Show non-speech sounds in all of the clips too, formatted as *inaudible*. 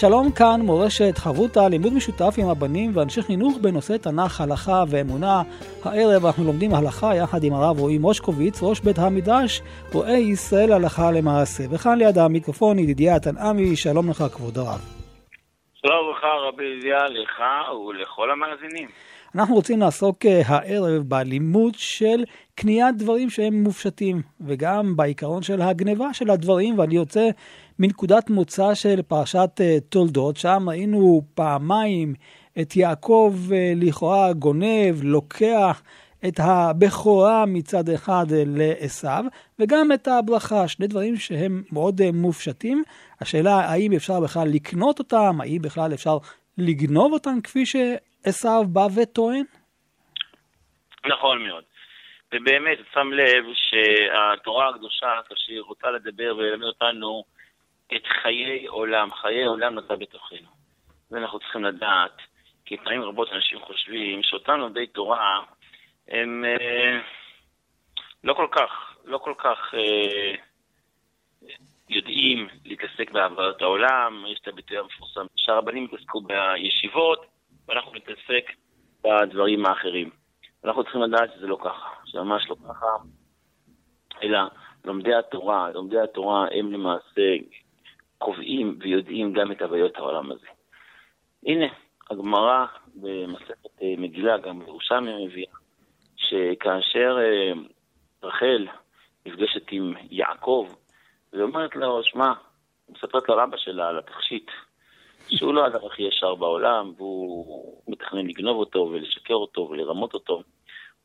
שלום כאן מורשת חברותא, לימוד משותף עם הבנים ואנשי חינוך בנושא תנ"ך, הלכה ואמונה. הערב אנחנו לומדים הלכה יחד עם הרב רועי מושקוביץ, ראש בית המדרש, רואה ישראל הלכה למעשה. וכאן ליד המיקרופון ידידיה תנעמי, שלום לך כבוד הרב. שלום לך רבי ידידיה, לך ולכל המאזינים. אנחנו רוצים לעסוק אה, הערב בלימוד של קניית דברים שהם מופשטים, וגם בעיקרון של הגניבה של הדברים, ואני יוצא מנקודת מוצא של פרשת אה, תולדות, שם ראינו פעמיים את יעקב אה, לכאורה גונב, לוקח את הבכורה מצד אחד לעשו, וגם את הברכה, שני דברים שהם מאוד מופשטים. השאלה האם אפשר בכלל לקנות אותם, האם בכלל אפשר לגנוב אותם כפי שעשו בא וטוען? נכון מאוד. ובאמת, שם לב שהתורה הקדושה, כשהיא רוצה לדבר וללמד אותנו את חיי עולם, חיי עולם נטע בתוכנו. ואנחנו צריכים לדעת, כי פעמים רבות אנשים חושבים שאותם לומדי תורה הם אה, לא כל כך, לא כל כך אה, יודעים להתעסק בעבודת העולם, יש את הביטוי המפורסם שהרבנים יתעסקו בישיבות, ואנחנו נתעסק בדברים האחרים. אנחנו צריכים לדעת שזה לא ככה, שממש לא ככה, אלא לומדי התורה, לומדי התורה הם למעשה קובעים ויודעים גם את הוויות העולם הזה. הנה, הגמרא במסכת אה, מגילה, גם בירושלמי מביאה, שכאשר אה, רחל נפגשת עם יעקב, ואומרת לו, שמע, מספרת לרבא שלה על התכשיט, שהוא לא האדם הכי ישר בעולם, והוא מתכנן לגנוב אותו ולשקר אותו ולרמות אותו.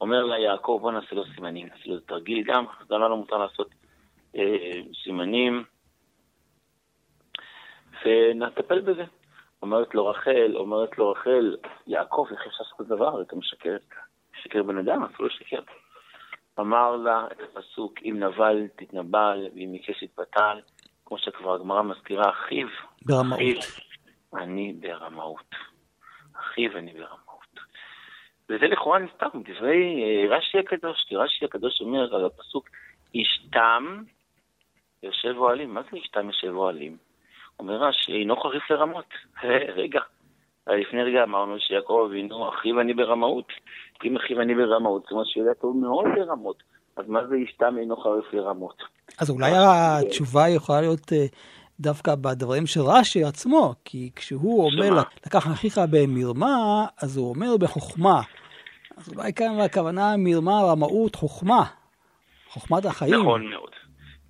אומר לה יעקב, בוא נעשה לו סימנים, נעשה לו תרגיל גם, גם לנו מותר לעשות אה, סימנים, ונטפל בזה. אומרת לו רחל, אומרת לו רחל, יעקב, איך אפשר לעשות דבר? אתה משקר, משקר בן אדם, אפילו שקר. אמר לה את הפסוק, אם נבל תתנבל, ואם יקש יתבטל, כמו שכבר הגמרא מזכירה, אחיו, ברמאות. אחיו, אני ברמאות. אחיו אני ברמאות. וזה לכאורה נסתר מדברי אה, רש"י הקדוש, כי רש"י הקדוש אומר על הפסוק, איש תם יושב אוהלים. מה זה איש תם יושב אוהלים? אומר רש"י, אינו חריף לרמות. *laughs* רגע, לפני רגע אמרנו שיעקב אבינו, אחיו אני ברמאות. אם אחיו אני ברמאות, זאת אומרת שיודע טוב מאוד לרמות. אז מה זה ישתם אינו חריף לרמות? אז אולי התשובה יכולה להיות אה, דווקא בדברים של רש"י עצמו, כי כשהוא אומר? לקח אחיך במרמה, אז הוא אומר בחוכמה. אז אולי כאן הכוונה מרמה, רמאות, חוכמה. חוכמת החיים. נכון מאוד,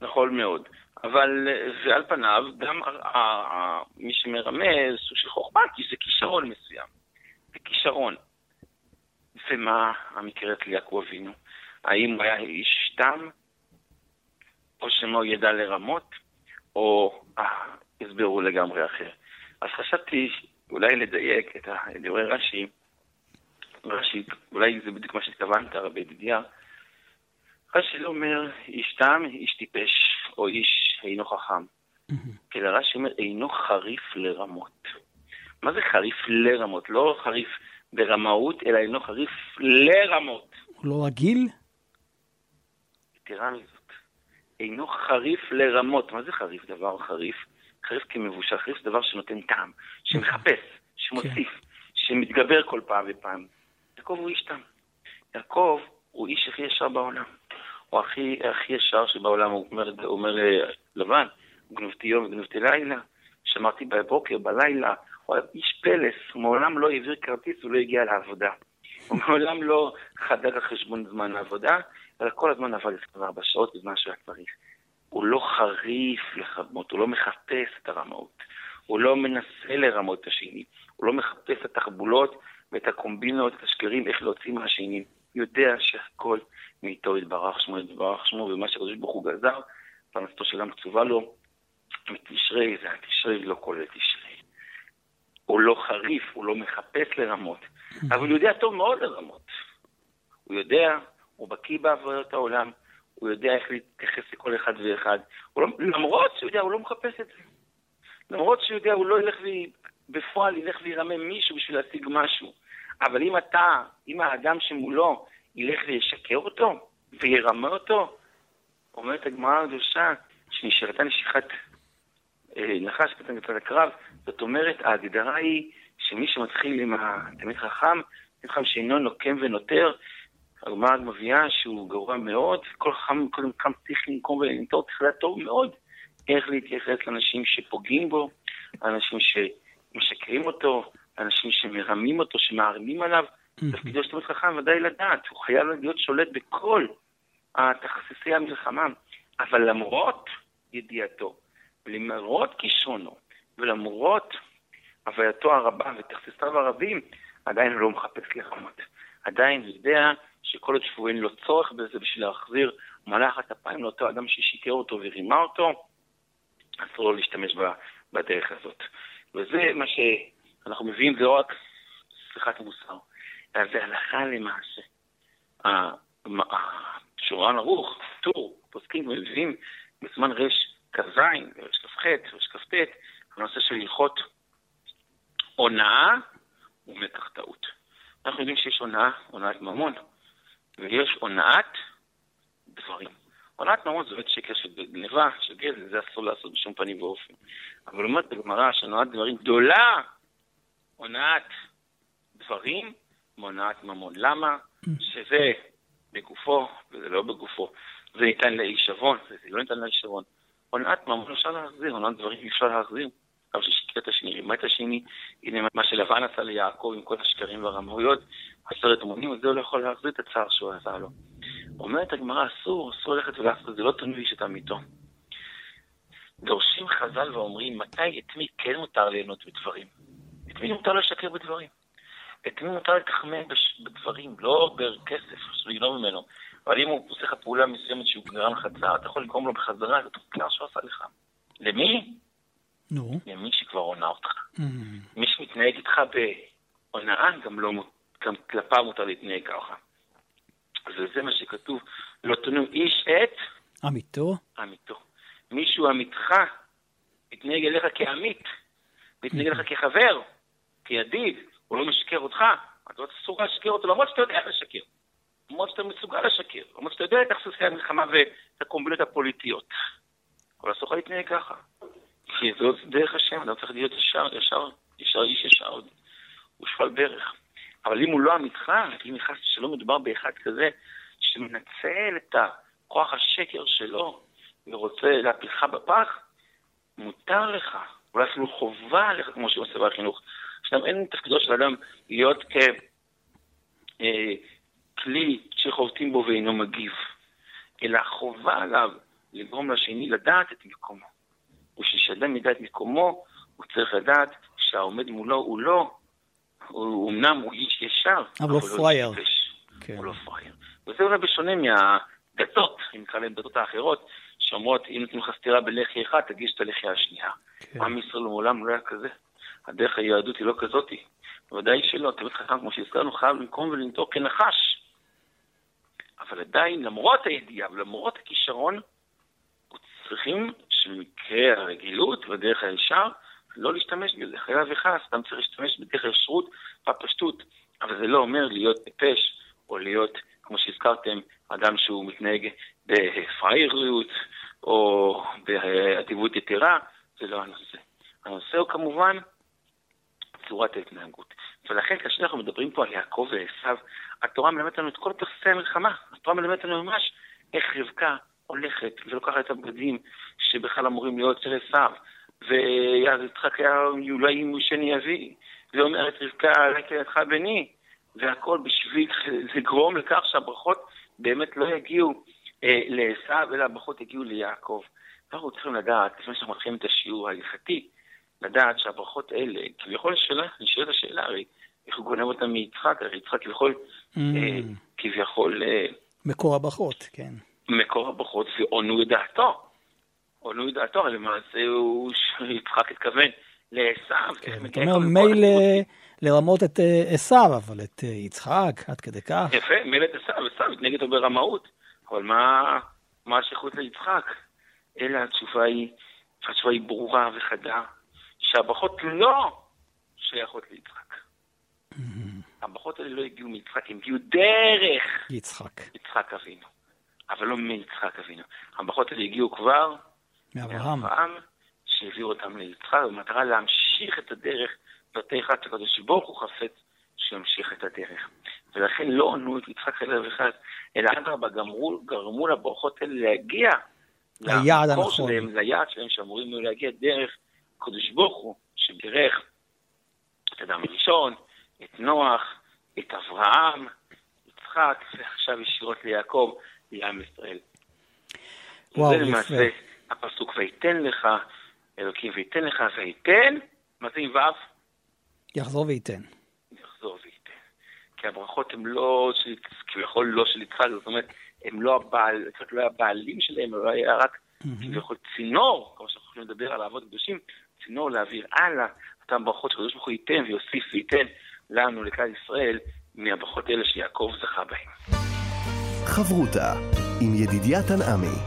נכון מאוד. אבל אה, ועל פניו, גם מי שמרמז סוג של חוכמה, כי זה כישרון מסוים. זה כישרון. ומה המקרה אצל יעקב אבינו? האם הוא היה איש תם, או שמא הוא ידע לרמות, או אה, הסבירו לגמרי אחר. אז חשבתי אולי לדייק את דברי רש"י, רש"י, אולי זה בדיוק מה שהתכוונת, רבי ידידיה. רש"י לא אומר איש תם, איש טיפש, או איש אינו חכם. אלא רש"י אומר אינו חריף לרמות. מה זה חריף לרמות? לא חריף ברמאות, אלא אינו חריף לרמות. הוא לא רגיל? יתרה מזאת, אינו חריף לרמות. מה זה חריף? דבר חריף. חריף כמבושל, חריף זה דבר שנותן טעם, שמחפש, שמוסיף, שמתגבר כל פעם ופעם. יעקב הוא איש תם. יעקב הוא איש הכי ישר בעולם. הוא הכי, הכי ישר שבעולם, הוא אומר, הוא אומר אה, לבן, גנובתי יום וגנובתי לילה, שמרתי בבוקר, בלילה, הוא היה איש פלס, הוא מעולם לא העביר כרטיס, הוא לא הגיע לעבודה. הוא מעולם לא חדק על חשבון זמן העבודה, אלא כל הזמן עבד 24 שעות בזמן שהיה צריך. הוא לא חריף לרמות, הוא לא מחפש את הרמאות, הוא לא מנסה לרמות את השני, הוא לא מחפש את התחבולות ואת הקומבינות, את השקרים, איך להוציא מהשני. יודע שהכל מאיתו יתברך שמו יתברך שמו, ומה שהקדוש ברוך הוא גזר, פרנסתו של עם קצובה לו, מתשרי זה התשרי לא כולל תשרי. הוא לא חריף, הוא לא מחפש לרמות, אבל הוא יודע טוב מאוד לרמות. הוא יודע, הוא בקיא בעבודת העולם, הוא יודע איך להתייחס לכל אחד ואחד. לא, למרות שהוא יודע, הוא לא מחפש את זה. למרות שהוא יודע, הוא לא ילך ו... בפועל ילך וירמם מישהו בשביל להשיג משהו. אבל אם אתה, אם האדם שמולו ילך וישקר אותו וירמה אותו, אומרת הגמרא הקדושה שנשארתה נשיכת אה, נחש קטן בצד הקרב, זאת אומרת, ההגדרה היא שמי שמתחיל עם התלמיד חכם, תלמיד חכם שאינו נוקם ונותר, הגמרא מביאה שהוא גרוע מאוד, כל חכם קודם קם צריך לנקום ולנטור, צריך לדעת טוב מאוד איך להתייחס לאנשים שפוגעים בו, לאנשים שמשקרים אותו, לאנשים שמרמים אותו, שמערימים עליו. תפקידו של תלמיד חכם ודאי לדעת, הוא חייב להיות שולט בכל תכסיסי המלחמה, אבל למרות ידיעתו, ולמרות כישרונו, ולמרות הווייתו הרבה ותכסיסיו הרבים, עדיין הוא לא מחפש לרמות. עדיין הוא יודע שכל עוד שהוא אין לו צורך בזה בשביל להחזיר מלאכת אפיים לאותו אדם ששיקר אותו ורימה אותו, אסור לו להשתמש בדרך הזאת. וזה מה שאנחנו מביאים, זה לא רק שיחת מוסר, אלא זה הלכה למעשה. שורן ערוך, טור, פוסקים ומביאים בזמן רש כ"ז, רש כ"ח, רש כ"ט, הנושא של הלכות הונאה ומקח טעות. אנחנו יודעים שיש הונאה, הונאת ממון, ויש הונאת דברים. הונאת ממון זה באמת שקר של גניבה, של גזל, זה אסור לעשות בשום פנים ואופן. אבל אומרת בגמרא שהונאת דברים גדולה, הונאת דברים מהונאת ממון. למה? שזה בגופו וזה לא בגופו. זה ניתן להישבון וזה לא ניתן להישבון. הונאת ממון אפשר להחזיר, הונאת דברים אפשר להחזיר. אבל ששיקר את השני, רימה את השני, הנה מה שלבן עשה ליעקב עם כל השקרים והרמאויות, עשרת המונים, אז זה לא יכול להחזיר את הצער שהוא עשה לו. אומרת הגמרא, אסור, אסור ללכת ולעשות, זה לא תנוי איש את אמיתו. דורשים חז"ל ואומרים, מתי, את מי כן מותר ליהנות בדברים? את מי מותר לשקר בדברים? את מי מותר לתחמן בדברים, לא בכסף, לגנוב ממנו. אבל אם הוא עושה לך פעולה מסוימת שהוא גרם לך צער, אתה יכול לגרום לו בחזרה את התוצאה שהוא עשה לך. למי? נו. למי שכבר הונה אותך. Mm. מי שמתנהג איתך בהונאה, גם, לא, גם כלפיו מותר להתנהג ככה. וזה מה שכתוב, לא תנו איש את... עמיתו? עמיתו. מישהו עמיתך מתנהג אליך כעמית, מתנהג אליך כחבר, כידיד, הוא לא משקר אותך, אתה לא תסוגל לשקר אותו, למרות שאתה יודע לשקר. למרות שאתה מסוגל לשקר, למרות שאתה יודע את תכסוסי המלחמה ואת הקומבינות הפוליטיות. אבל אסור לך להתנהג ככה. כי זאת דרך השם, אדם צריך להיות ישר, ישר, ישר איש ישר, הוא שפל ברך. אבל אם הוא לא עמיתך, אם נכנס שלא מדובר באחד כזה שמנצל את כוח השקר שלו ורוצה להפילך בפח, מותר לך, אולי אפילו חובה עליך, כמו שעושה בחינוך. עכשיו, אין תפקידו של אדם להיות ככלי אה, שחובטים בו ואינו מגיב, אלא חובה עליו לגרום לשני לדעת את מקומו. ושאדם ידע את מקומו, הוא צריך לדעת שהעומד מולו הוא לא, הוא אמנם הוא איש ישר, אבל לא פראייר. כן. הוא לא פראייר. וזה אולי בשונה מהדתות, אם נקרא להם דתות האחרות, שאומרות, אם נותנים לך סטירה בלחי אחד, תגיש את הלחי השנייה. כן. עם ישראל מעולם לא היה כזה. הדרך היהדות היא לא כזאתי. ודאי שלא, תמיד חכם, כמו שהזכרנו, חייב לנקום ולנטור כנחש. אבל עדיין, למרות הידיעה ולמרות הכישרון, צריכים שבמקרה הרגילות ודרך הישר, לא להשתמש בזה. חייב וחס, אדם צריך להשתמש בדרך הישרות והפשטות, אבל זה לא אומר להיות טיפש, או להיות, כמו שהזכרתם, אדם שהוא מתנהג בפראייריות, או באדיבות יתרה, זה לא הנושא. הנושא הוא כמובן צורת ההתנהגות. ולכן כאשר אנחנו מדברים פה על יעקב ועשיו, התורה מלמדת לנו את כל פרסי המלחמה. התורה מלמדת לנו ממש איך רבקה הולכת ולוקחת את הבגדים שבכלל אמורים להיות של ואז יצחק היה אולי שני אבי, ואומרת רבקה, עלי כלידך בני, והכל בשביל לגרום לכך שהברכות באמת לא יגיעו אה, לעשיו, אלא הברכות יגיעו ליעקב. אנחנו צריכים לדעת, לפני שאנחנו מתחילים את השיעור ההלכתי, לדעת שהברכות האלה, כביכול שאלה, נשאלת השאלה הרי, איך הוא גונב אותם מיצחק, הרי יצחק כביכול, mm. אה, כביכול... אה, מקור הברכות, כן. מקור הברכות ועונו את דעתו. עונו את דעתו, אבל למעשה הוא, יצחק התכוון לעשו. כן, אתה אומר, מילא לרמות את אה, עשיו, אבל את אה, יצחק, עד כדי כך. יפה, מילא את עשיו, עשיו התנגד אותו ברמאות. אבל מה, מה השייכות ליצחק? אלא התשובה היא, התשובה היא ברורה וחדה, שהברכות לא שייכות ליצחק. הברכות האלה לא הגיעו מיצחק, הם הגיעו דרך יצחק. יצחק אבינו, אבל לא מיצחק אבינו. הברכות האלה הגיעו כבר מאברהם. שהעביר אותם ליצחק, במטרה להמשיך את הדרך בתי אחד שהקדוש ברוך הוא חפץ שימשיך את הדרך. ולכן לא ענו את יצחק אלא וחד, אלא אדרבה גרמו, גרמו לברכות האלה להגיע ליעד הנכון. ליעד שלהם שאמורים להגיע דרך הקדוש ברוך הוא, שבירך את אדם הראשון, את נוח, את אברהם, יצחק, ועכשיו ישירות ליעקב, לעם ישראל. וואו, זה. למעשה הפסוק ויתן לך, אלוקים ויתן לך ויתן, מה זה עם ו'? יחזור וייתן. יחזור וייתן. כי הברכות הן לא, של, כביכול לא של יצחק, זאת אומרת, הם לא הבעל, יצחק לא היה הבעלים שלהם, הוא היה רק כביכול צינור, כמו שאנחנו יכולים לדבר על האבות הקדושים, צינור להעביר הלאה אותן ברכות שקדוש ברוך הוא ייתן ויוסיף וייתן לנו, לכלל ישראל, מהברכות האלה שיעקב זכה בהן. חברותה עם ידידיה תנעמי.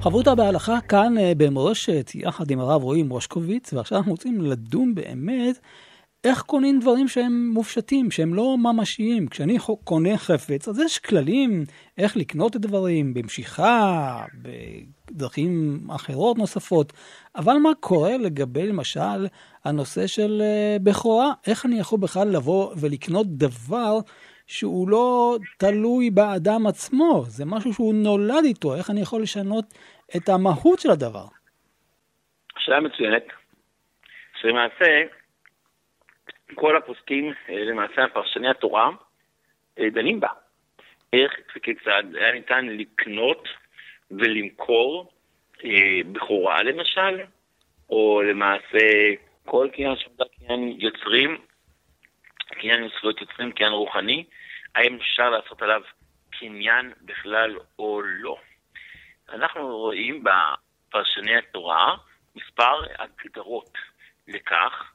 חברותה בהלכה כאן אה, במורשת, יחד עם הרב רועי מושקוביץ, ועכשיו אנחנו רוצים לדון באמת איך קונים דברים שהם מופשטים, שהם לא ממשיים. כשאני קונה חפץ, אז יש כללים איך לקנות את הדברים, במשיכה, בדרכים אחרות נוספות. אבל מה קורה לגבי, למשל, הנושא של אה, בכורה? איך אני יכול בכלל לבוא ולקנות דבר שהוא לא תלוי באדם עצמו, זה משהו שהוא נולד איתו, איך אני יכול לשנות את המהות של הדבר? שאלה מצוינת, שלמעשה כל הפוסקים, אה, למעשה פרשני התורה, אה, דנים בה. איך וכיצד היה ניתן לקנות ולמכור אה, בכורה למשל, או למעשה כל קניין שמוגדר קניין יוצרים, קניין זכויות יוצרים, קניין רוחני, האם אפשר לעשות עליו קניין בכלל או לא. אנחנו רואים בפרשני התורה מספר הגדרות לכך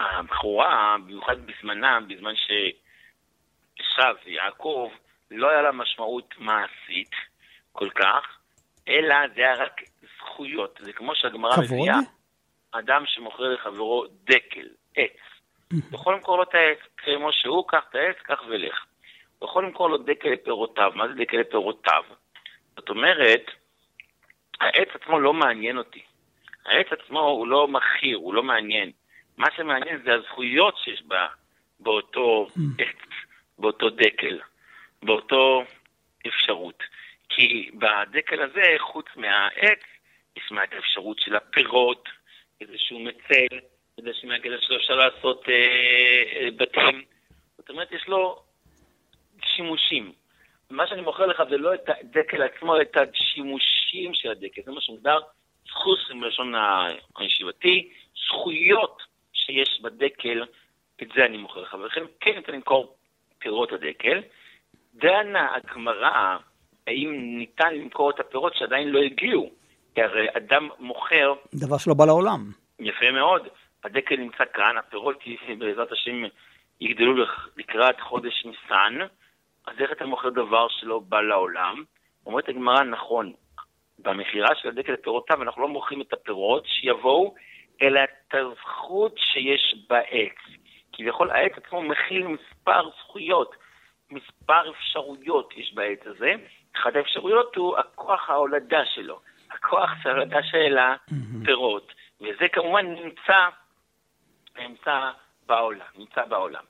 שהבכורה, במיוחד בזמנם, בזמן שעשו ויעקב, לא היה לה משמעות מעשית כל כך, אלא זה היה רק זכויות. זה כמו שהגמרא? מביאה, אדם שמוכר לחברו דקל, עץ. הוא יכול למכור לו את העץ, כמו שהוא, קח את העץ, קח ולך. הוא יכול למכור לו דקל לפירותיו. מה זה דקל לפירותיו? זאת אומרת, העץ עצמו לא מעניין אותי. העץ עצמו הוא לא מכיר, הוא לא מעניין. מה שמעניין זה הזכויות שיש בה, באותו עץ, באותו דקל, באותו אפשרות. כי בדקל הזה, חוץ מהעץ, יש מה את האפשרות של הפירות, איזשהו מצל, כדי שמהגדל שלו אפשר לעשות אה, אה, בתים. זאת אומרת, יש לו שימושים. מה שאני מוכר לך זה לא את הדקל עצמו, אלא את השימושים של הדקל. זה מה שמוגדר זכוס בלשון הישיבתי, זכויות שיש בדקל, את זה אני מוכר לך. ולכן כן ניתן למכור פירות הדקל. דנה הגמרא, האם ניתן למכור את הפירות שעדיין לא הגיעו. כי הרי אדם מוכר דבר שלא בא לעולם. יפה מאוד. הדקל נמצא כאן, הפירות בעזרת השם יגדלו לק- לקראת חודש ניסן, אז איך אתה מוכר דבר שלא בא לעולם? אומרת הגמרא, נכון, במכירה של הדקל לפירותיו אנחנו לא מוכרים את הפירות שיבואו, אלא את הזכות שיש בעץ. כביכול העץ עצמו מכיל מספר זכויות, מספר אפשרויות יש בעץ הזה. אחת האפשרויות הוא הכוח ההולדה שלו, הכוח של ההולדה של הפירות. וזה כמובן נמצא, נמצא בעולם, נמצא בעולם.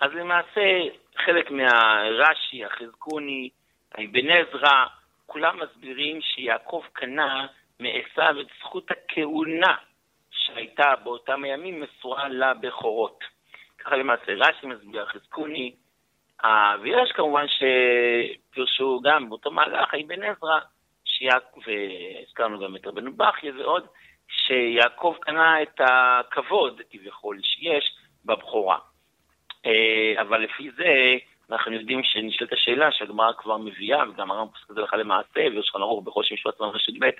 אז למעשה חלק מהרש"י, החזקוני, אבן עזרא, כולם מסבירים שיעקב קנה מעשיו את זכות הכהונה שהייתה באותם הימים מסורה לבכורות. ככה למעשה רש"י מסביר, חזקוני, ויש כמובן שפרשו גם באותו מהלך, אבן עזרא, והזכרנו גם את רבנו בכיה ועוד, שיעקב קנה את הכבוד, כביכול, שיש בבכורה. אה, אבל לפי זה, אנחנו יודעים שנשאלת השאלה שהגמרא כבר מביאה, וגם הרמב"ם פוסק את זה הלכה למעשה, ויושכן ערוך בכל שם משפט זמן רשת ב',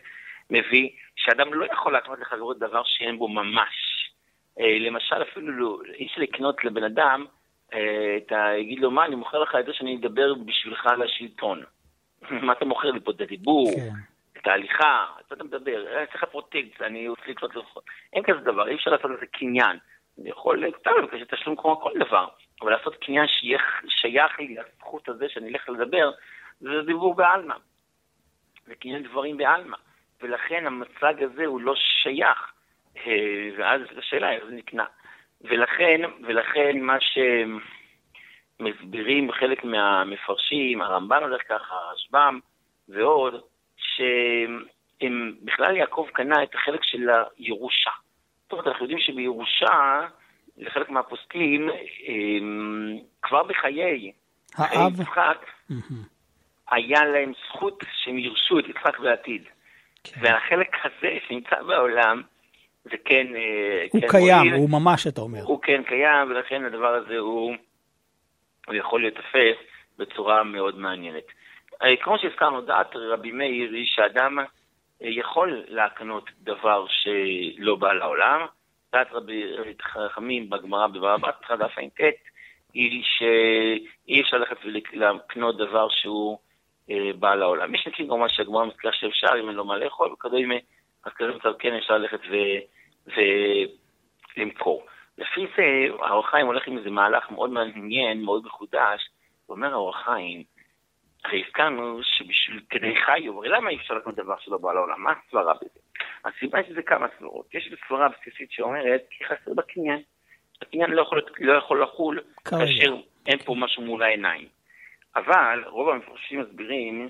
מביא שאדם לא יכול להקנות לחברו דבר שאין בו ממש. אה, למשל, אפילו לא, אי אפשר לקנות לבן אדם, אה, אתה יגיד לו, מה, אני מוכר לך את זה שאני אדבר בשבילך על השלטון. *laughs* מה אתה מוכר לי פה את הדיבור, כן. את ההליכה, אתה אתה מדבר, אה, צריך לך פרוטקציה, אני רוצה לקנות לך... אין כזה דבר, אי אפשר לעשות לזה קניין. אני יכול, סתם לבקש תשלום כמו כל דבר, אבל לעשות קניין שיהיה שייך לי לזכות הזה שאני אלך לדבר, זה דיבור בעלמא. זה קניין דברים בעלמא. ולכן המצג הזה הוא לא שייך. אה, ואז השאלה איך זה נקנה. ולכן, ולכן מה שמסבירים חלק מהמפרשים, הרמב"ן הולך ככה, הרשב"ם ועוד, שהם בכלל יעקב קנה את החלק של הירושה. זאת אומרת, אנחנו יודעים שבירושה, לחלק מהפוסקים, הם, כבר בחיי, חיי האב, יצחק, היה להם זכות שהם ירשו את יצחק בעתיד. כן. והחלק הזה שנמצא בעולם, זה כן... אה, הוא כן קיים, מועיל. הוא ממש, אתה אומר. הוא כן קיים, ולכן הדבר הזה הוא, הוא יכול להיתפס בצורה מאוד מעניינת. אה, כמו שהזכרנו, דעת רבי מאיר היא שאדם אה, יכול להקנות דבר שלא בא לעולם. דעת רבי רבי חכמים בגמרא בבבא בתרא דף ע"ט היא שאי אפשר ללכת ולקנות דבר שהוא אה, בא לעולם. יש מקרים כמובן שהגמרא מזכירה שאפשר, אם אין לו מה לאכול, וכדומה, אז כזה מצב כן אפשר ללכת. ולמכור. לפי זה, האור החיים הולך עם איזה מהלך מאוד מעניין, מאוד מחודש. הוא אומר האור החיים, הרי הזכרנו שבשביל כדי חיו, הרי למה אי אפשר לקנות דבר שלא בא לעולם? מה הסברה בזה? הסיבה היא שזה כמה סברות. יש סברה בסיסית שאומרת, כי חסר בקניין. הקניין לא יכול, לא יכול לחול. כאשר אין פה משהו מול העיניים. אבל רוב המפרשים מסבירים,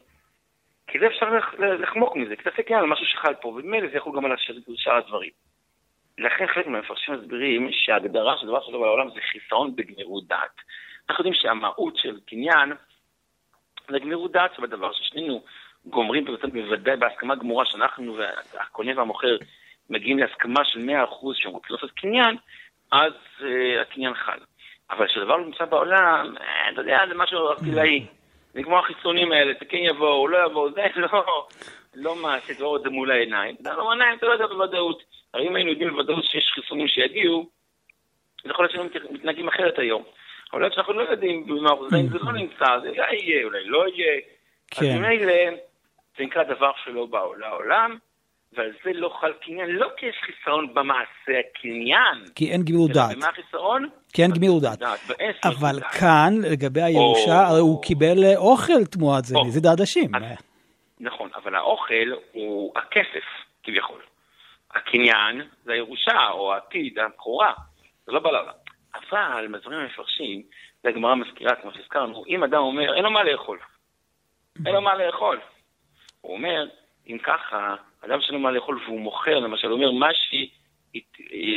כי זה אפשר לח- לחמוק מזה, כי תעשה קניין על משהו שחל פה, וממילא זה יכול גם על שאר הדברים. לכן חלק מהמפרשים מסבירים שההגדרה של דבר שלא בעולם זה חיסרון בגמירות דעת. אנחנו יודעים שהמהות של קניין זה גמירות דעת שבדבר ששנינו גומרים בוודאי בהסכמה גמורה שאנחנו והקונה והמוכר מגיעים להסכמה של 100% שהם רוצים לעשות קניין, אז uh, הקניין חל. אבל כשדבר לא נמצא בעולם, אה, אתה יודע, זה משהו ארטילאי. זה כמו החיסונים האלה, זה כן יבואו, לא יבואו, זה *laughs* לא, לא מעשי, אתה רואה את זה מול העיניים. אתה לא עיניים, אתה לא יודע בוודאות. הרי אם היינו יודעים בוודאות שיש חיסונים שיגיעו, אז יכול להיות שהיינו מתנהגים אחרת היום. אבל להיות שאנחנו לא יודעים במה אחוזים, זה לא נמצא, זה אולי יהיה, אולי לא יהיה. אז כן. ממילא זה נקרא דבר שלא בא לעולם, ועל זה לא חל קניין, לא כי יש חיסרון במעשה הקניין, כי אין גמירות דעת. במה החיסרון? כי אין גמירות דעת. אבל. כאן, לגבי הירושה, או- הרי הוא קיבל אוכל תמורת זה, העדשים. אז- נכון, אבל האוכל הוא הכסף, כביכול. הקניין זה הירושה, או העתיד, הבכורה. זה לא לעולם. אבל, מסבירים המפרשים, והגמרא מזכירה, כמו שהזכרנו, אם אדם אומר, אין לו מה לאכול. אין לו מה לאכול. הוא אומר, אם ככה, אדם שאין לו מה לאכול והוא מוכר, למשל, אומר,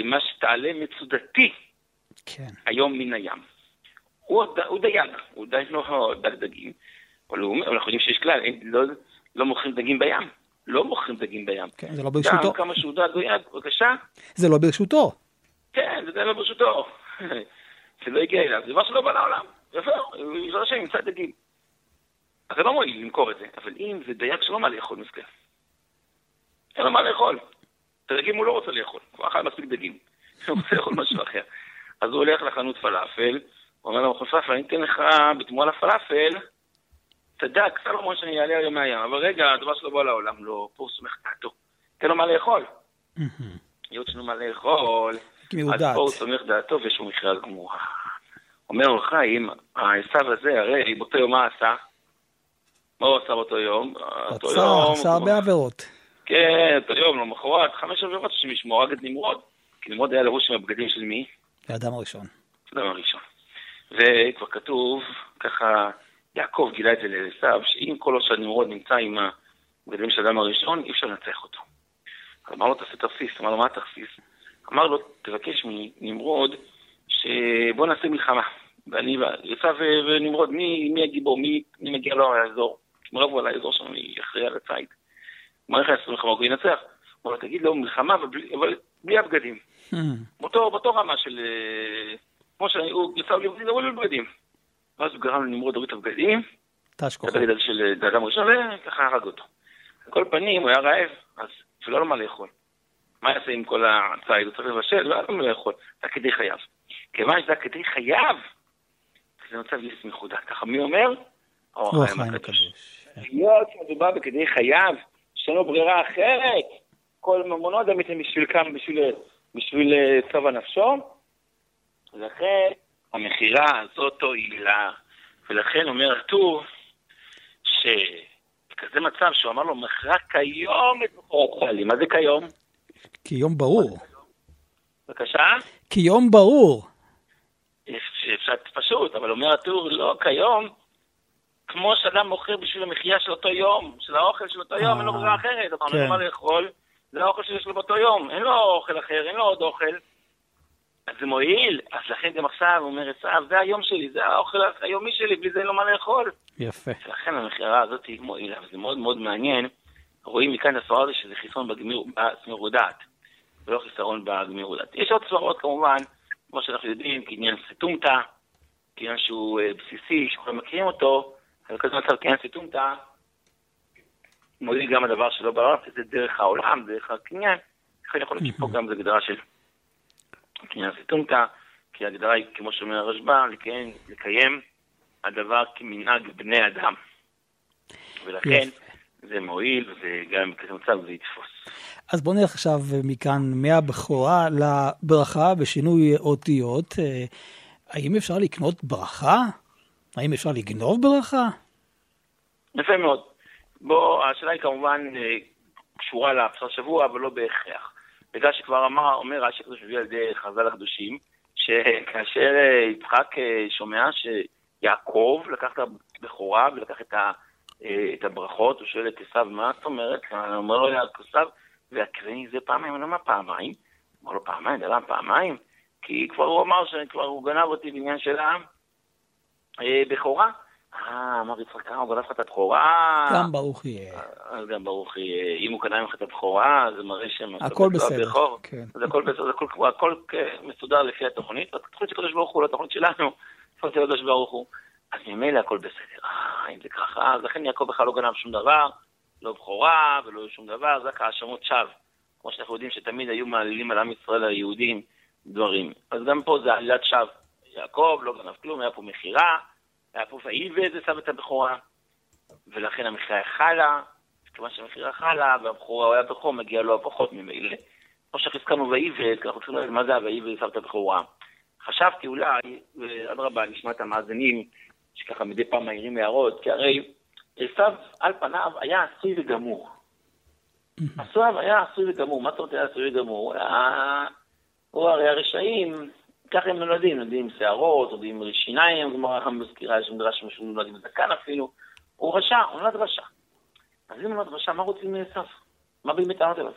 מה, שתעלה מצודתי כן. היום מן הים. הוא, הוא דייג, הוא דייג לו דג דגים, אבל הוא אומר, אנחנו יודעים שיש כלל, אין, לא, לא מוכרים דגים בים. לא מוכרים דגים בים. כן, זה לא ברשותו. גם כמה שהוא דג דייג, בבקשה, זה לא ברשותו. כן, זה לא ברשותו. זה לא הגיע אליו, זה דבר שלא בא לעולם. יפה, בעזרת השם ימצא דגים. אז זה לא מועיל למכור את זה, אבל אם זה דייג שלא מה לאכול מסכן. אין לו מה לאכול. את הדגים הוא לא רוצה לאכול, כבר אכל מספיק דגים. הוא רוצה לאכול משהו אחר. אז הוא הולך לחנות פלאפל, הוא אומר לו, פלאפל, אני אתן לך בתמורה לפלאפל, הדג, סלומון שאני אעלה היום מהים. אבל רגע, הדבר שלו בא לעולם, לא, פה הוא סומך דעתו. תן לו מה לאכול. היות שאין לו מה לאכול, אז. פה הוא סומך דעתו ויש לו מכירה גמורה. אומר אור חיים, העשו הזה, הרי באותו יום מה עשה? מה הוא עשה באותו יום? רצה, עשה הרבה עבירות. כן, אותו יום, למחרת, חמש עבירות השם ישמור, הרג את נמרוד. כי נמרוד היה לבוש עם הבגדים של מי? האדם הראשון. הדבר הראשון. וכבר כתוב, ככה, יעקב גילה את זה לעשו, שאם כל עוד שנמרוד נמצא עם הבגדים של האדם הראשון, אי אפשר לנצח אותו. אמר לו, תעשה תרסיס. אמר לו, מה תרסיס? אמר לו, תבקש מנמרוד, שבוא נעשה מלחמה. ואני, עשו ונמרוד, מי, מי הגיבור? מי, מי מגיע לו לאזור? הם רבו על האזור שלנו, מי אחראי יעשו מלחמה? הוא ינצח. הוא אומר, תגיד לו מלחמה, אבל בלי, בלי הבגדים. באותו, באותו רמה של... אה, כמו שהוא יצא לי בגדים, אבל לא בגדים. ואז הוא גרם לנמרוד להוריד את הבגדים, תש כוחו. הבגד של אה, האדם הראשון, וככה הרג אותו. על כל פנים, הוא היה רעב, אז שלא היה לו מה לאכול. מה יעשה עם כל הציד? הוא צריך לבשל, ואז הוא לא יכול. זה כדי חייו. כיוון שזה כדי חייו, זה מצב יש סמיכות. ככה מי אומר? אור החיים הקדוש. היות שמדובר בכדי חייו, שאין לו ברירה אחרת, כל ממונו אדם יתן בשביל כמה, בשביל, בשביל צבע נפשו, לכן המכירה הזאת הועילה, ולכן אומר הטור, שבכזה מצב שהוא אמר לו, מכרה כיום את בכורת חיילי. מה זה כיום? כיום ברור. בבקשה? כיום ברור. אפשר פשוט, אבל אומר הטור, לא, כיום, כמו שאדם מוכר בשביל המחיה של אותו יום, של האוכל של אותו יום, אין לו ברירה אחרת, אמרנו, כן. מה לאכול, זה האוכל שיש לו באותו יום, אין לו אוכל אחר, אין לו עוד אוכל. אז זה מועיל, אז לכן גם עכשיו אומר, עשיו, זה היום שלי, זה האוכל היומי שלי, בלי זה אין לו מה לאכול. יפה. ולכן המכירה הזאת היא מועילה, וזה מאוד מאוד מעניין. רואים מכאן הסברה הזה שזה חיסרון בגמיר- בסמירות דעת, ולא חיסרון בגמירות דעת. יש עוד סברות כמובן, כמו שאנחנו יודעים, כעניין סתומתא, כעניין שהוא אה, בסיסי, שכולם מכירים אותו, אבל כזה מצב כעניין סתומתא, מועיל גם הדבר שלא בעולם, שזה דרך העולם, דרך הקניין, לכן יכול להיות שפה גם זו הגדרה של קניין סתומתא, כי ההגדרה היא, כמו שאומר הרשב"א, לקיים, לקיים הדבר כמנהג בני אדם. ולכן. זה מועיל, וגם בכזה מצב זה יתפוס. אז בואו נלך עכשיו מכאן מהבכורה לברכה בשינוי אותיות. אה, האם אפשר לקנות ברכה? האם אפשר לגנוב ברכה? יפה מאוד. בוא, השאלה היא כמובן אה, קשורה לפרשת שבוע, אבל לא בהכרח. בגלל שכבר אמר, אומר רש"י הקדוש מביא על ידי חז"ל הקדושים, שכאשר אה, יצחק אה, שומע שיעקב לקח את הבכורה ולקח את, ה, את הברכות, הוא שואל את עשיו, מה זאת אומרת? אומר לו עשיו, והקרני זה פעמיים, אני אומר, פעמיים? אומר לו, פעמיים, דבר פעמיים? כי כבר הוא אמר שכבר הוא גנב אותי בעניין של הבכורה. אה, אמר יצחק, אה, הוא גנב לך את הבכורה. גם ברוך יהיה. אז גם ברוך יהיה, אם הוא קנה ממך את הבכורה, זה מראה שהם... הכל בסדר. כן. אז הכל בסדר, הכל, הכל מסודר לפי התוכנית, התוכנית של הקדוש ברוך הוא, לא התוכנית שלנו, התוכנית של הקדוש ברוך הוא. אז ממילא הכל בסדר. אה, אם זה ככה, אז לכן יעקב בכלל לא גנב שום דבר, לא בכורה ולא שום דבר, זה רק האשמות שווא. כמו שאנחנו יודעים שתמיד היו מעלילים על עם ישראל היהודים דברים. אז גם פה זה עלילת שווא. יעקב לא גנב כלום, היה פה מכירה, היה פה ואיבד ושם את הבכורה, ולכן המכירה חלה, כיוון שהמכירה חלה, והבכורה, הוא היה בכור, מגיע לו הפחות ממילא. כמו הזכרנו ואיבד, כי אנחנו צריכים לדעת מה זה ה"ואיבד ושם את הבכורה". חשבתי אולי, ואדרבה, נשמע את המאזינים, שככה מדי פעם מעירים הערות, כי הרי עשיו על פניו היה עשוי וגמור. עשיו היה עשוי וגמור, מה זאת אומרת היה עשוי וגמור? הוא הרי הרשעים, ככה הם נולדים, נולדים עם שערות, נולדים עם שיניים, גמרא ככה מזכירה, יש מדרש שהוא נולד עם זקן אפילו. הוא רשע, הוא נולד רשע. אז אם נולד רשע, מה רוצים מעשיו? מה באים בטענות אליו?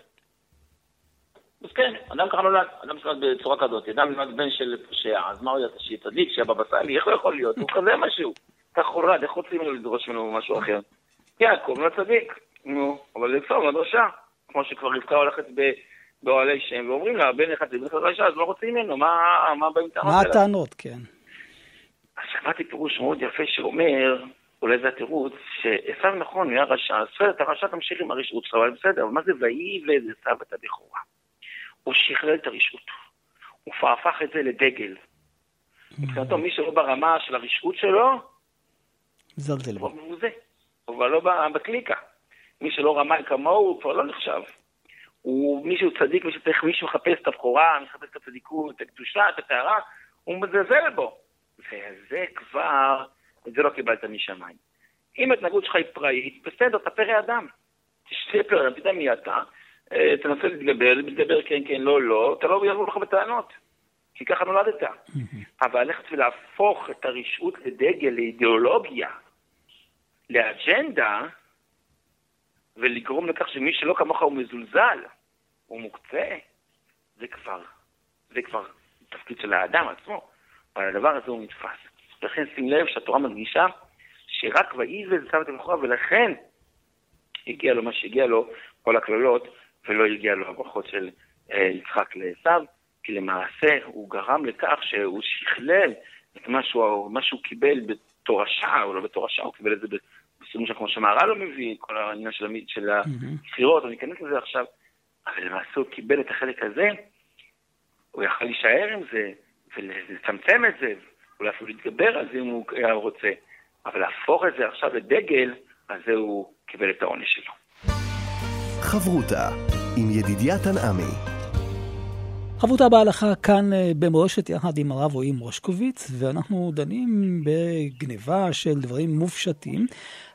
אז כן, אדם ככה נולד, אדם נולד בצורה כזאת, אדם נולד בן של פושע, אז מה הוא יעשה שיהיה צדיק, שיהיה בבא סאלי, איך הוא יכול להיות? הוא כזה משהו. כך חורד, איך רוצים לו לדרוש ממנו משהו אחר? יעקב נולד צדיק, נו, אבל זה נולד רשע, כמו שכבר רבקה הולכת. באוהלי שם, ואומרים לה, בן אחד לבן אחד רשע, אז לא רוצים ממנו, מה, מה באים טענות מה אליו? הטענות, כן. אז שמעתי פירוש מאוד יפה שאומר, אולי זה התירוץ, שעשו נכון, הוא היה רשע, אז בסדר, אתה רשע תמשיך עם הרשעות שלך, אבל בסדר, אבל מה זה ויבד עשו את הבכורה? הוא שכלל את הרשעות. הוא כבר הפך את זה לדגל. מבחינתו, מי שלא ברמה של הרשעות שלו, זלזל בו. הוא כבר לא ב- בקליקה. מי שלא רמאי כמוהו, הוא כבר לא נחשב. הוא מישהו צדיק, מישהו צריך, מישהו מחפש את הבכורה, מחפש את הצדיקות, את הקדושה, את הטהרה, הוא מזלזל בו. וזה כבר, את זה לא קיבלת משמיים. אם ההתנהגות שלך היא פראית, בסדר, אתה פרא אדם. תשתה פרא אדם, תדע מי אתה, אה, תנסה להתגבר, להתגבר כן, כן, לא, לא, אתה לא יבוא לך בטענות. כי ככה נולדת. אבל ללכת ולהפוך את הרשעות לדגל, לאידיאולוגיה, לאג'נדה, ולגרום לכך שמי שלא כמוך הוא מזולזל, הוא מוקצה, זה כבר, זה כבר תפקיד של האדם עצמו, אבל הדבר הזה הוא נתפס. לכן שים לב שהתורה מדגישה שרק ויבז שם את המכורה, ולכן הגיע לו מה שהגיע לו, כל הקללות, ולא הגיע לו הברכות של אה, יצחק לעשו, כי למעשה הוא גרם לכך שהוא שכלל את מה שהוא, קיבל בתורשה, או לא בתורשה, הוא קיבל את זה בסוגים של כמו שהמהר"ל לא מביא, כל העניין של, של הבחירות, אני אכנס לזה עכשיו, אבל למעשה הוא קיבל את החלק הזה, הוא יכל להישאר עם זה, ולצמצם את זה, אולי אפילו להתגבר על זה אם הוא היה רוצה, אבל להפוך את זה עכשיו לדגל, אז זה הוא קיבל את העונש שלו. חברותה עם ידידיה תנעמי. חברותה בהלכה כאן אה, במורשת יחד עם הרב רועי מושקוביץ, ואנחנו דנים בגניבה של דברים מופשטים.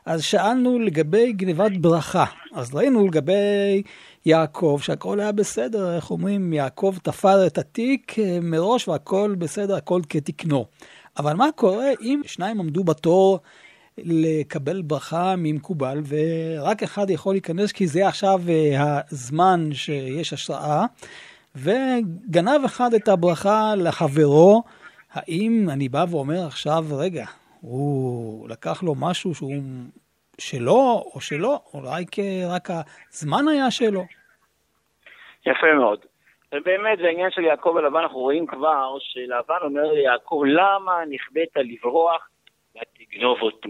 אז שאלנו לגבי גניבת ברכה. אז ראינו לגבי יעקב שהכל היה בסדר, איך אומרים, יעקב תפר את התיק אה, מראש והכל בסדר, הכל כתקנו. אבל מה קורה אם שניים עמדו בתור לקבל ברכה ממקובל, ורק אחד יכול להיכנס כי זה עכשיו אה, הזמן שיש השראה, וגנב אחד את הברכה לחברו, האם אני בא ואומר עכשיו, רגע, הוא לקח לו משהו שהוא שלו או שלו, אולי רק הזמן היה שלו? יפה מאוד. ובאמת, בעניין של יעקב ולבן אנחנו רואים כבר שלבן אומר ליעקב, למה נכבדת לברוח ותגנוב אותי?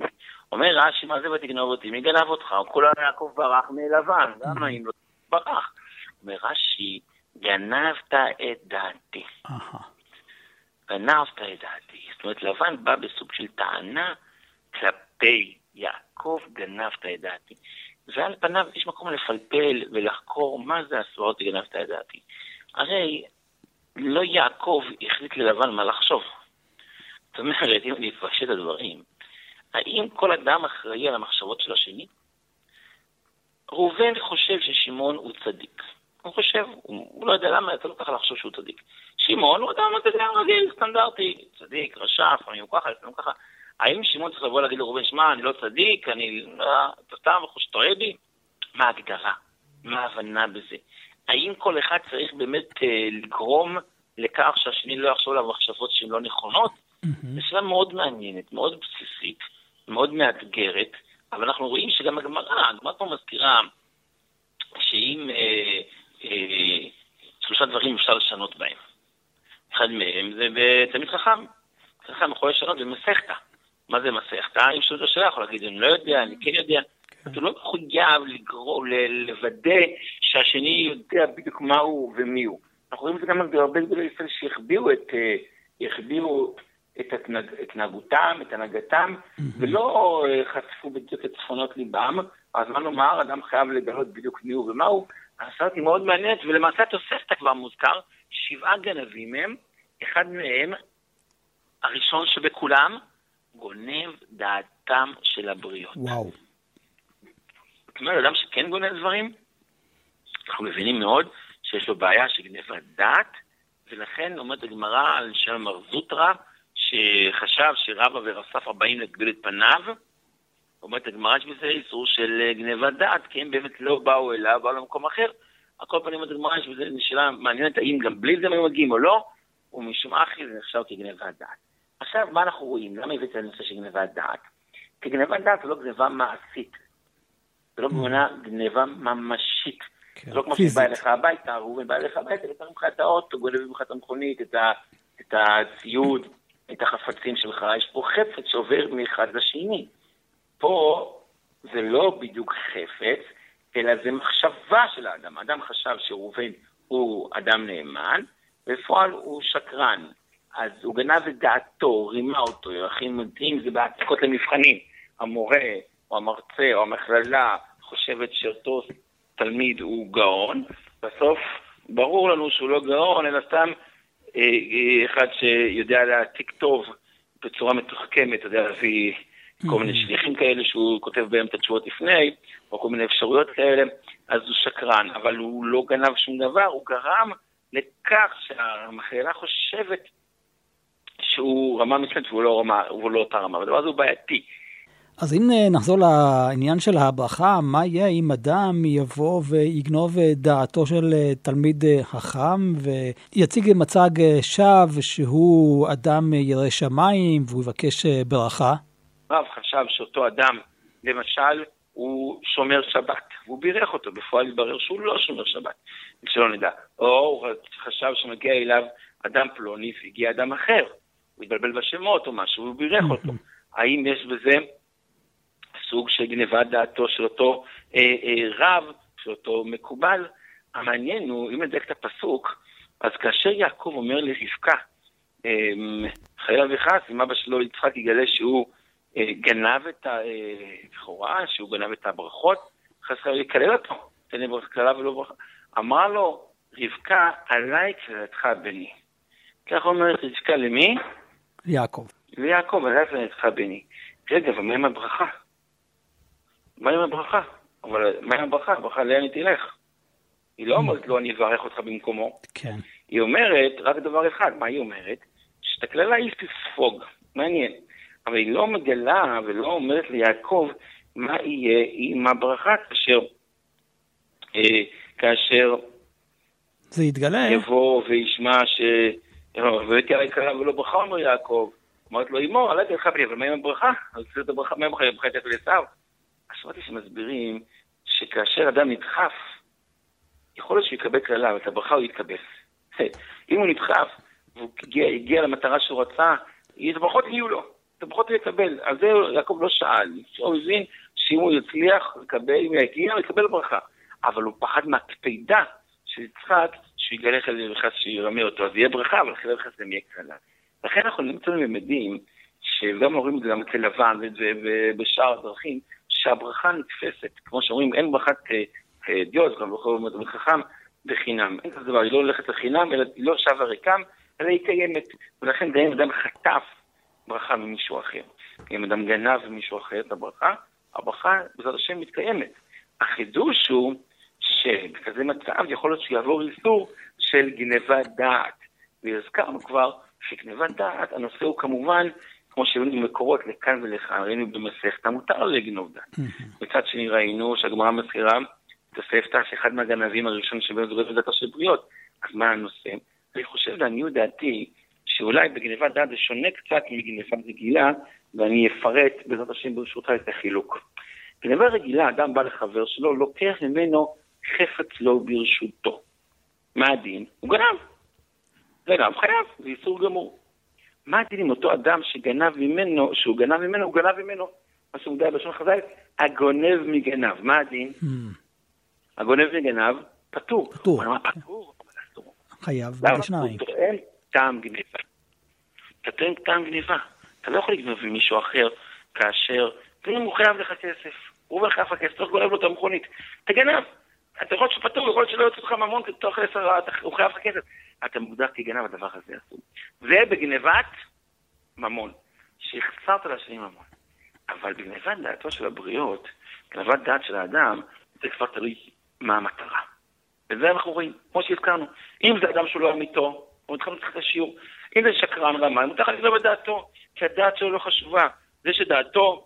אומר רש"י, מה זה ותגנוב אותי? מי גנב אותך? כולו יעקב ברח מלבן, למה אם לא ברח? אומר רש"י, גנבת את דעתי. גנבת את דעתי. זאת אומרת, לבן בא בסוג של טענה כלפי יעקב, גנבת את דעתי. ועל פניו יש מקום לפלפל ולחקור מה זה הסברות גנבת את דעתי. הרי לא יעקב החליט ללבן מה לחשוב. זאת אומרת, אם אני אפרש את הדברים, האם כל אדם אחראי על המחשבות של השני? ראובן חושב ששמעון הוא צדיק. הוא חושב, הוא, הוא לא יודע למה אתה לא ככה לחשוב שהוא צדיק. שמעון הוא אדם, רגיל, סטנדרטי, צדיק, רשע, לפעמים הוא ככה, לפעמים ככה. האם שמעון צריך לבוא להגיד לראובן, שמע, אני לא צדיק, אני... אה, אתה סתם אוהב בי? מה ההגדרה? מה ההבנה בזה? האם כל אחד צריך באמת אה, לגרום לכך שהשני לא יחשוב עליו מחשבות שהן לא נכונות? זו שאלה מאוד מעניינת, מאוד בסיסית, מאוד מאתגרת, אבל אנחנו רואים שגם הגמרא, הגמרא פה מזכירה שאם אה, אה, שלושה דברים אפשר לשנות בהם. אחד מהם זה בתלמיד חכם. חכם יכול לשנות במסכתא. מה זה מסכתא? אם שואל השאלה, יכול להגיד, אני לא יודע, אני כן יודע. כן. אתה לא מחויב לגרור, לוודא שהשני יודע בדיוק מה הוא ומי הוא. אנחנו רואים את זה גם בהרבה גדולי ישראל שהחביאו את, החביאו את התנהגותם, את הנהגתם, ולא אה, חשפו בדיוק את צפונות ליבם. אז מה נאמר, אדם חייב לגלות בדיוק מי הוא ומה הוא. הסרט היא מאוד מעניינת, ולמעשה התוספתא כבר מוזכר, שבעה גנבים הם, אחד מהם, הראשון שבכולם, גונב דעתם של הבריות. וואו. זאת אומרת, אדם שכן גונב דברים, אנחנו מבינים מאוד שיש לו בעיה של גנבת דעת, ולכן אומרת הגמרא על שם מר זוטרא, שחשב שרבא ורסף באים להגביל את פניו, אומרת הגמרא יש בזה איסור של אה, גנבת דעת, כי הם באמת לא באו אליו, באו למקום אחר. על כל פנים, הגמרא יש בזה שאלה מעניינת, האם גם בלי זה הם מגיעים או לא, ומשום אחי זה נחשב כגנבת דעת. עכשיו, מה אנחנו רואים? למה הבאתי לנושא של גנבת דעת? כי גנבת דעת זה לא גנבה מעשית. זה לא גנבה, גנבה ממשית. כן, זה לא כמו שבא אליך הביתה, ראובן בא אליך הביתה, וקח ממך את האוטו, גונב ממך את המכונית, את, את הציוד, את החפצים שלך, יש פה חפץ שעובר מאחד לשני. פה זה לא בדיוק חפץ, אלא זה מחשבה של האדם. האדם חשב שראובן הוא אדם נאמן, בפועל הוא שקרן. אז הוא גנב את דעתו, רימה אותו, אם זה בהעתקות למבחנים. המורה, או המרצה, או המכללה, חושבת שאותו תלמיד הוא גאון, בסוף ברור לנו שהוא לא גאון, אלא סתם אה, אה, אחד שיודע להעתיק טוב בצורה מתוחכמת, יודע להביא כל מיני mm-hmm. שליחים כאלה שהוא כותב בהם את התשובות לפני, או כל מיני אפשרויות כאלה, אז הוא שקרן, אבל הוא לא גנב שום דבר, הוא גרם לכך שהמכללה חושבת שהוא רמה מסוימת והוא לא, רמה, והוא לא אותה רמה, והדבר הזה הוא בעייתי. אז אם אה, נחזור לעניין של הברכה, מה יהיה אם אדם יבוא ויגנוב אה, דעתו של אה, תלמיד חכם ויציג מצג שווא שהוא אדם ירא שמיים והוא יבקש ברכה? רב חשב שאותו אדם, למשל, הוא שומר שבת, והוא בירך אותו, בפועל התברר שהוא לא שומר שבת, שלא נדע. או הוא חשב שמגיע אליו אדם פלוני והגיע אדם אחר, הוא התבלבל בשמות או משהו, והוא בירך אותו. *laughs* האם יש בזה סוג של גנבת דעתו של אותו אה, אה, רב, של אותו מקובל? המעניין הוא, אם נדייק את הפסוק, אז כאשר יעקב אומר לרבקה, אמ, חייב וחס, אם אבא שלו יצחק יגלה שהוא גנב את הבכורה, אה, שהוא גנב את הברכות, חס וחלילה יקלל אותו, תן לי ברכה קללה ולא ברכה. אמרה לו, רבקה, עליי קללתך בני. כך אומרת רבקה למי? יעקב. ליעקב, עליי קללתך בני. רגע, ומה עם הברכה? מה עם הברכה? אבל מה עם הברכה? הברכה לאן היא תלך? היא לא אומרת לו, אני אברך אותך במקומו. כן. היא אומרת רק דבר אחד, מה היא אומרת? שאת הקללה היא תספוג, מעניין. אבל היא לא מגלה ולא אומרת ליעקב מה יהיה עם הברכה כאשר, אה, כאשר זה יתגלה. יבוא וישמע ש... והבאתי עלי קלה ולא ברכה אומר יעקב. אמרת לו, אמו, עלי תלכה בלי, אבל מה עם הברכה? אז זה את הברכה, מה עם הברכה? הברכה תלך לעשו. אז שמעתי שמסבירים שכאשר אדם נדחף, יכול להיות שהוא יקבל קללה, אבל את הברכה הוא יתקבל. *laughs* אם הוא נדחף, והוא הגיע, הגיע למטרה שהוא רצה, את הברכות יהיו לו, את הברכות הוא יקבל. על זה יעקב לא שאל, הוא הבין שאם הוא יצליח לקבל, אם יגיע, הוא יקבל ברכה. אבל הוא פחד מהקפידה של יצחק, שהוא יגלה חלילה וחס שירמה אותו, אז יהיה ברכה, אבל חלילה וחס גם יהיה קללה. לכן אנחנו נמצאים למדים, שגם אומרים את זה גם אצל לבן ובשאר הדרכים, שהברכה נתפסת, כמו שאומרים, אין ברכת דיוט, גם בכל זאת חכם, בחינם. אין כזה דבר, היא לא הולכת לחינם, אלא היא לא שווה ריקם, אלא היא קיימת. ולכן גם אם אדם חטף ברכה ממישהו אחר, אם אדם גנב ממישהו אחר את הברכה, הברכה בעזרת השם מתקיימת. החידוש הוא שבכזה מצב יכול להיות שיעבור איסור של גנבת דעת. והזכרנו כבר שגנבת דעת, הנושא הוא כמובן, כמו שהיו במקורות לכאן ולכאן, ראינו במסכת המותר לגנוב דעת. מצד שני ראינו שהגמרא מזכירה את הספתא שאחד מהגנבים הראשון שבהם זורק לדעתו של בריות. אז מה הנושא? אני חושב לעניות דעתי, שאולי בגנבת דעת זה שונה קצת מגנבה רגילה, ואני אפרט בעזרת השם ברשותך את החילוק. גנבה רגילה, אדם בא לחבר שלו, לוקח ממנו חפץ לא ברשותו. מה הדין? הוא גנב. גנב חייב, זה איסור גמור. מה הדין עם אותו אדם שגנב ממנו, שהוא גנב ממנו, הוא גנב ממנו. מה שמוגדר בלשון חז"ל, הגונב מגנב. מה הדין? Hmm. הגונב מגנב, פטור. פטור. פטור. חייב? בשניים. הוא טוען טעם גניבה. אתה טוען טעם גניבה. אתה לא יכול לגנוב ממישהו אחר כאשר, ואם הוא חייב לך כסף, הוא אומר לך לך כסף, צריך לגונב לו את המכונית. אתה גנב. אתה יכול להיות שפטור, יכול להיות שלא יוצא לך ממון, תוך עשר, הוא חייב לך כסף. אתה מוגדר כגנב, הדבר הזה אסור. זה בגנבת ממון, שהחסרת לשני ממון. אבל בגנבת דעתו של הבריות, גנבת דעת של האדם, זה כבר תלוי מה המטרה. וזה אנחנו רואים, כמו שהזכרנו. אם זה אדם שהוא לא אמיתו, הוא התחלנו צריך את השיעור. אם זה שקרן רמה, מותר לגנוב את דעתו, כי הדעת שלו לא חשובה. זה שדעתו,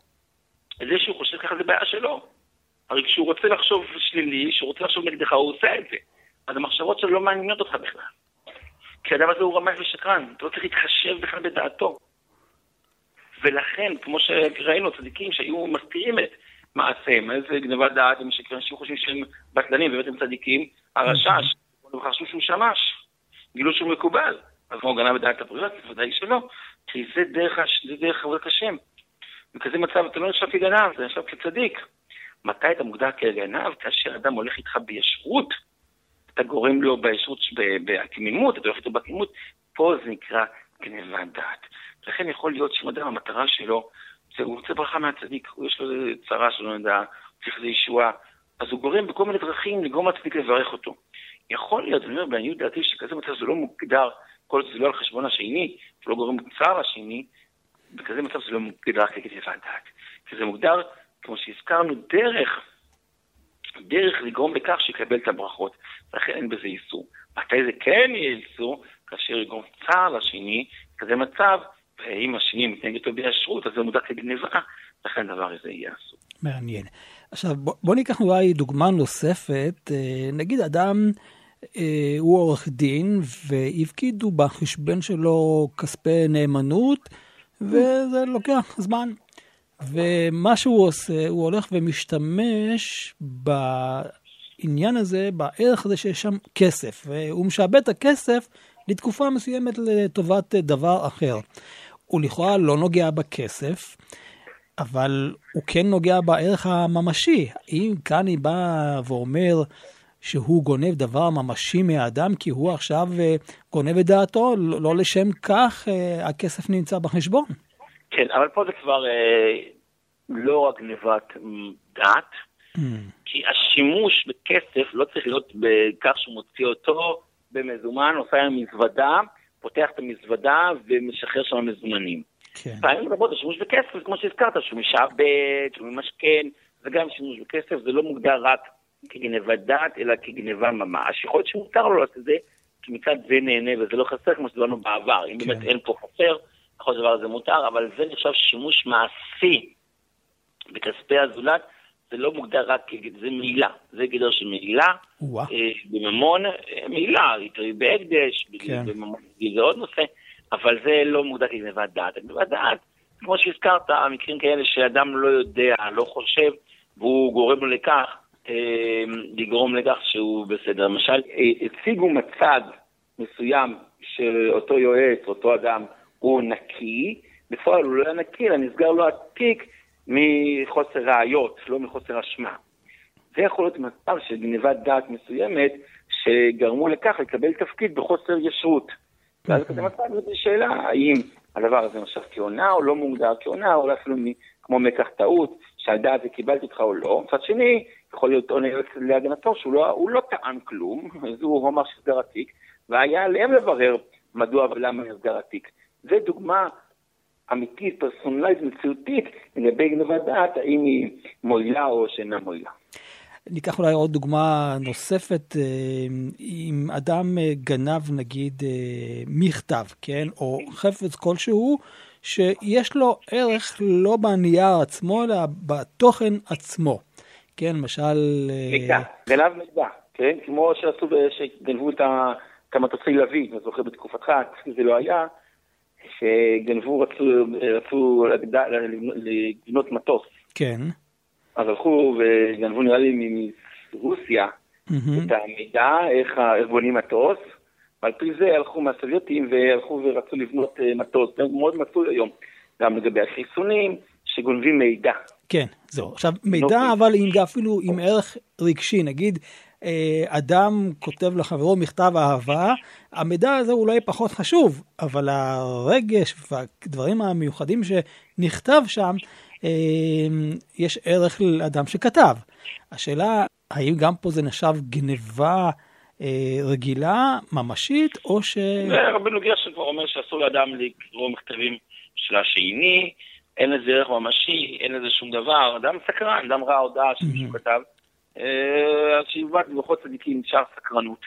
זה שהוא חושב ככה זה בעיה שלו. הרי כשהוא רוצה לחשוב שלילי, כשהוא רוצה לחשוב נגדך, הוא עושה את זה. אז המחשבות שלו לא מעניינות אותך בכלל. כי האדם הזה הוא רמאי ושקרן, אתה לא צריך להתחשב בכלל בדעתו. ולכן, כמו שראינו, צדיקים שהיו מסתירים את מעשיהם, איזה גנבת דעת, שהיו חושבים שהם בטלנים, באמת הם צדיקים, הרשש, הם חשבו שהוא שמש, גילו שהוא מקובל. אז כמו גנב בדעת הבריות? בוודאי שלא, כי זה דרך. זה דרך עבודת השם. בכזה מצב אתה לא נחשב כגנב, אתה נחשב כצדיק. מתי אתה מוגדר כגנב? כאשר אדם הולך איתך בישרות, אתה גורם לו בישרות, בתמימות, אתה הולך איתו בתמימות, פה זה נקרא גנבת דעת. לכן יכול להיות שאם אדם המטרה שלו, זה, הוא רוצה ברכה מהצדיק, הוא יש לו צרה שלא נדע, הוא צריך איזו ישועה, אז הוא גורם בכל מיני דרכים לגרום לצדיק לברך אותו. יכול להיות, אני אומר בעניות דעתי, שכזה מצב זה לא מוגדר, כל זה לא על חשבון השני, זה לא גורם צער לשני, בכזה מצב זה לא מוגדר כגנבת דעת. כי זה מוגדר, כמו שהזכרנו, דרך, דרך לגרום לכך שיקבל את הברכות, ולכן אין בזה איסור. מתי זה כן יהיה איסור? כאשר יגרום צער לשני, כזה מצב, ואם השני מתנהג איתו בישרות, אז זה מודע כגניבה, לכן הדבר הזה יהיה אסור. מעניין. עכשיו, בוא, בוא ניקח אולי דוגמה נוספת. אה, נגיד אדם הוא עורך דין, והפקידו בחשבון שלו כספי נאמנות, וזה לוקח זמן. ומה שהוא עושה, הוא הולך ומשתמש בעניין הזה, בערך הזה שיש שם כסף, והוא משעבד את הכסף לתקופה מסוימת לטובת דבר אחר. הוא לכאורה לא נוגע בכסף, אבל הוא כן נוגע בערך הממשי. אם כאן היא באה ואומר, שהוא גונב דבר ממשי מהאדם, כי הוא עכשיו אה, גונב את דעתו, לא, לא לשם כך אה, הכסף נמצא בחשבון. כן, אבל פה זה כבר אה, לא רק גנבת דת, mm. כי השימוש בכסף לא צריך להיות בכך שהוא מוציא אותו במזומן, עושה עם מזוודה, פותח את המזוודה ומשחרר שם מזומנים. כן. פעמים רבות השימוש בכסף, כמו שהזכרת, שהוא משעבד, שהוא ממשכן, וגם שימוש בכסף, זה לא מוגדר רק כגנבת דעת, אלא כגנבה ממש. יכול להיות שמותר לו לעשות את זה, כי מצד זה נהנה וזה לא חסר, כמו שדיברנו בעבר. אם כן. באמת אין פה חסר, להיות דבר הזה מותר, אבל זה נחשב שימוש מעשי בכספי הזולת, זה לא מוגדר רק, זה מעילה, זה גדר של מעילה, אה, בממון, אה, מעילה, בהקדש, כן. בממון, זה עוד נושא, אבל זה לא מוגדר כגנבת דעת. גנבת דעת, כמו שהזכרת, המקרים כאלה שאדם לא יודע, לא חושב, והוא גורם לו לכך, לגרום לכך שהוא בסדר. למשל, הציגו מצג מסוים שאותו יועץ, אותו אדם, הוא נקי, בפועל הוא לא היה נקי, אלא נסגר לו התיק מחוסר ראיות, לא מחוסר אשמה. זה יכול להיות מצב של גניבת דעת מסוימת, שגרמו לכך לקבל תפקיד בחוסר ישרות. ואז כזה מצב זו שאלה, האם הדבר הזה נחשב כהונאה או לא מוגדר כהונאה, או אפילו כמו מקח טעות, שעל דעת זה קיבלתי אותך או לא. מצד שני, יכול להיות עונה להגנתו שהוא לא, לא טען כלום, אז הוא אמר שסגר התיק, והיה עליהם לברר מדוע ולמה נסגר התיק. זה דוגמה אמיתית, פרסונלית, מציאותית, לגבי גנבת דעת, האם היא מועילה או שאינה מועילה. ניקח אולי עוד דוגמה נוספת, אה, אם אדם אה, גנב נגיד אה, מכתב, כן, או חפץ כלשהו, שיש לו ערך לא בנייר עצמו, אלא בתוכן עצמו. כן, למשל... מידע, גנב מידע, כן? כמו שעשו, שגנבו את המטוסי לביא, אני זוכר בתקופתך, זה לא היה, שגנבו, רצו, רצו לגנות מטוס. כן. אז הלכו וגנבו נראה לי מרוסיה. את המידע, איך בונים מטוס, ועל פי זה הלכו מהסובייטים והלכו ורצו לבנות אה, מטוס, מאוד מצוי היום, גם לגבי החיסונים, שגונבים מידע. כן, זהו. עכשיו, מידע לא אבל עם, אפילו עם ערך רגשי, נגיד, אה, אדם כותב לחברו מכתב אהבה, המידע הזה אולי פחות חשוב, אבל הרגש והדברים המיוחדים שנכתב שם, אה, יש ערך לאדם שכתב. השאלה, האם גם פה זה נחשב גניבה אה, רגילה, ממשית, או ש... רבנו גרשן כבר אומר שאסור לאדם לקרוא מכתבים של השני, אין לזה ערך ממשי, אין לזה שום דבר. אדם סקרן, אדם ראה הודעה שמישהו כתב. אה, אז שיובט בלוחות צדיקים נשאר סקרנות,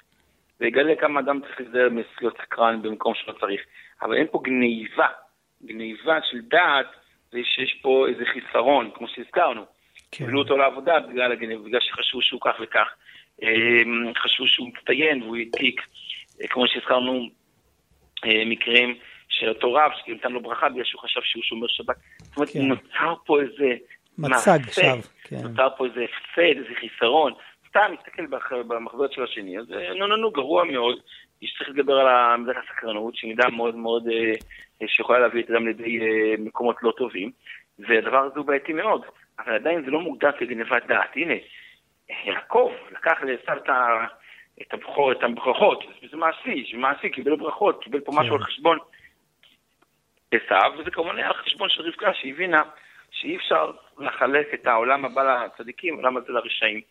ויגלה כמה אדם צריך להיזהר מלהיות סקרן במקום שלא צריך. אבל אין פה גניבה, גניבה של דעת, זה שיש פה איזה חיסרון, כמו שהזכרנו. קיבלו כן. אותו לעבודה בגלל הגניבה, בגלל שחשבו שהוא כך וכך. אה, חשבו שהוא מצטיין והוא העתיק, אה, כמו שהזכרנו, מקרים של אותו רב, שנתן לו ברכה בגלל שהוא חשב שהוא שומר שבת. זאת אומרת, כן. נוצר פה איזה מצג שווא, כן. נוצר פה איזה הפסד, איזה חיסרון. סתם מסתכל במחזות של השני, אז אה, נו נו נו, גרוע מאוד. יש צריך לדבר על מידת הסקרנות, שהיא מידה מאוד מאוד, אה, שיכולה להביא את אדם לידי אה, מקומות לא טובים, והדבר הזה הוא בעייתי מאוד, אבל עדיין זה לא מוגדר כגנבת דעת. הנה, יעקב לקח לעשו את הבכור, את הברכות, זה מעשי, זה מעשי, קיבל ברכות, קיבל פה משהו כן. על חשבון עשו, וזה כמובן היה על חשבון של רבקה שהבינה שאי אפשר לחלק את העולם הבא לצדיקים, העולם הזה לרשעים.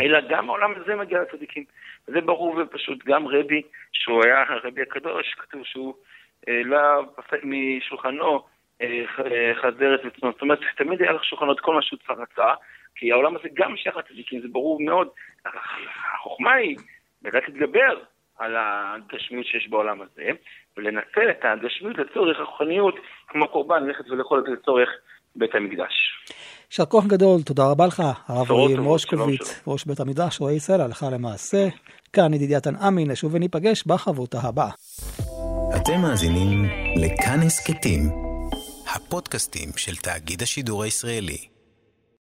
אלא גם העולם הזה מגיע לצדיקים. זה ברור ופשוט, גם רבי, שהוא היה הרבי הקדוש, כתוב שהוא אה, לא משולחנו אה, אה, חזרת וצנות. זאת אומרת, תמיד היה לך שולחנות כל מה שהוא רצה, כי העולם הזה גם שייך לצדיקים, זה ברור מאוד. החוכמה היא לדעת להתגבר על הגשמיות שיש בעולם הזה, ולנצל את הגשמיות לצורך הרוחניות, כמו קורבן, ללכת ולאכול את זה לצורך בית המקדש. יישר כוח גדול, תודה רבה לך, הרב רועי מושקוביץ, ראש בית המדרש, רועי ישראל, הלכה למעשה. כאן ידידיה תנעמי, נשוב וניפגש בחברותה הבאה. אתם מאזינים לכאן הסכתים, הפודקאסטים של תאגיד השידור הישראלי.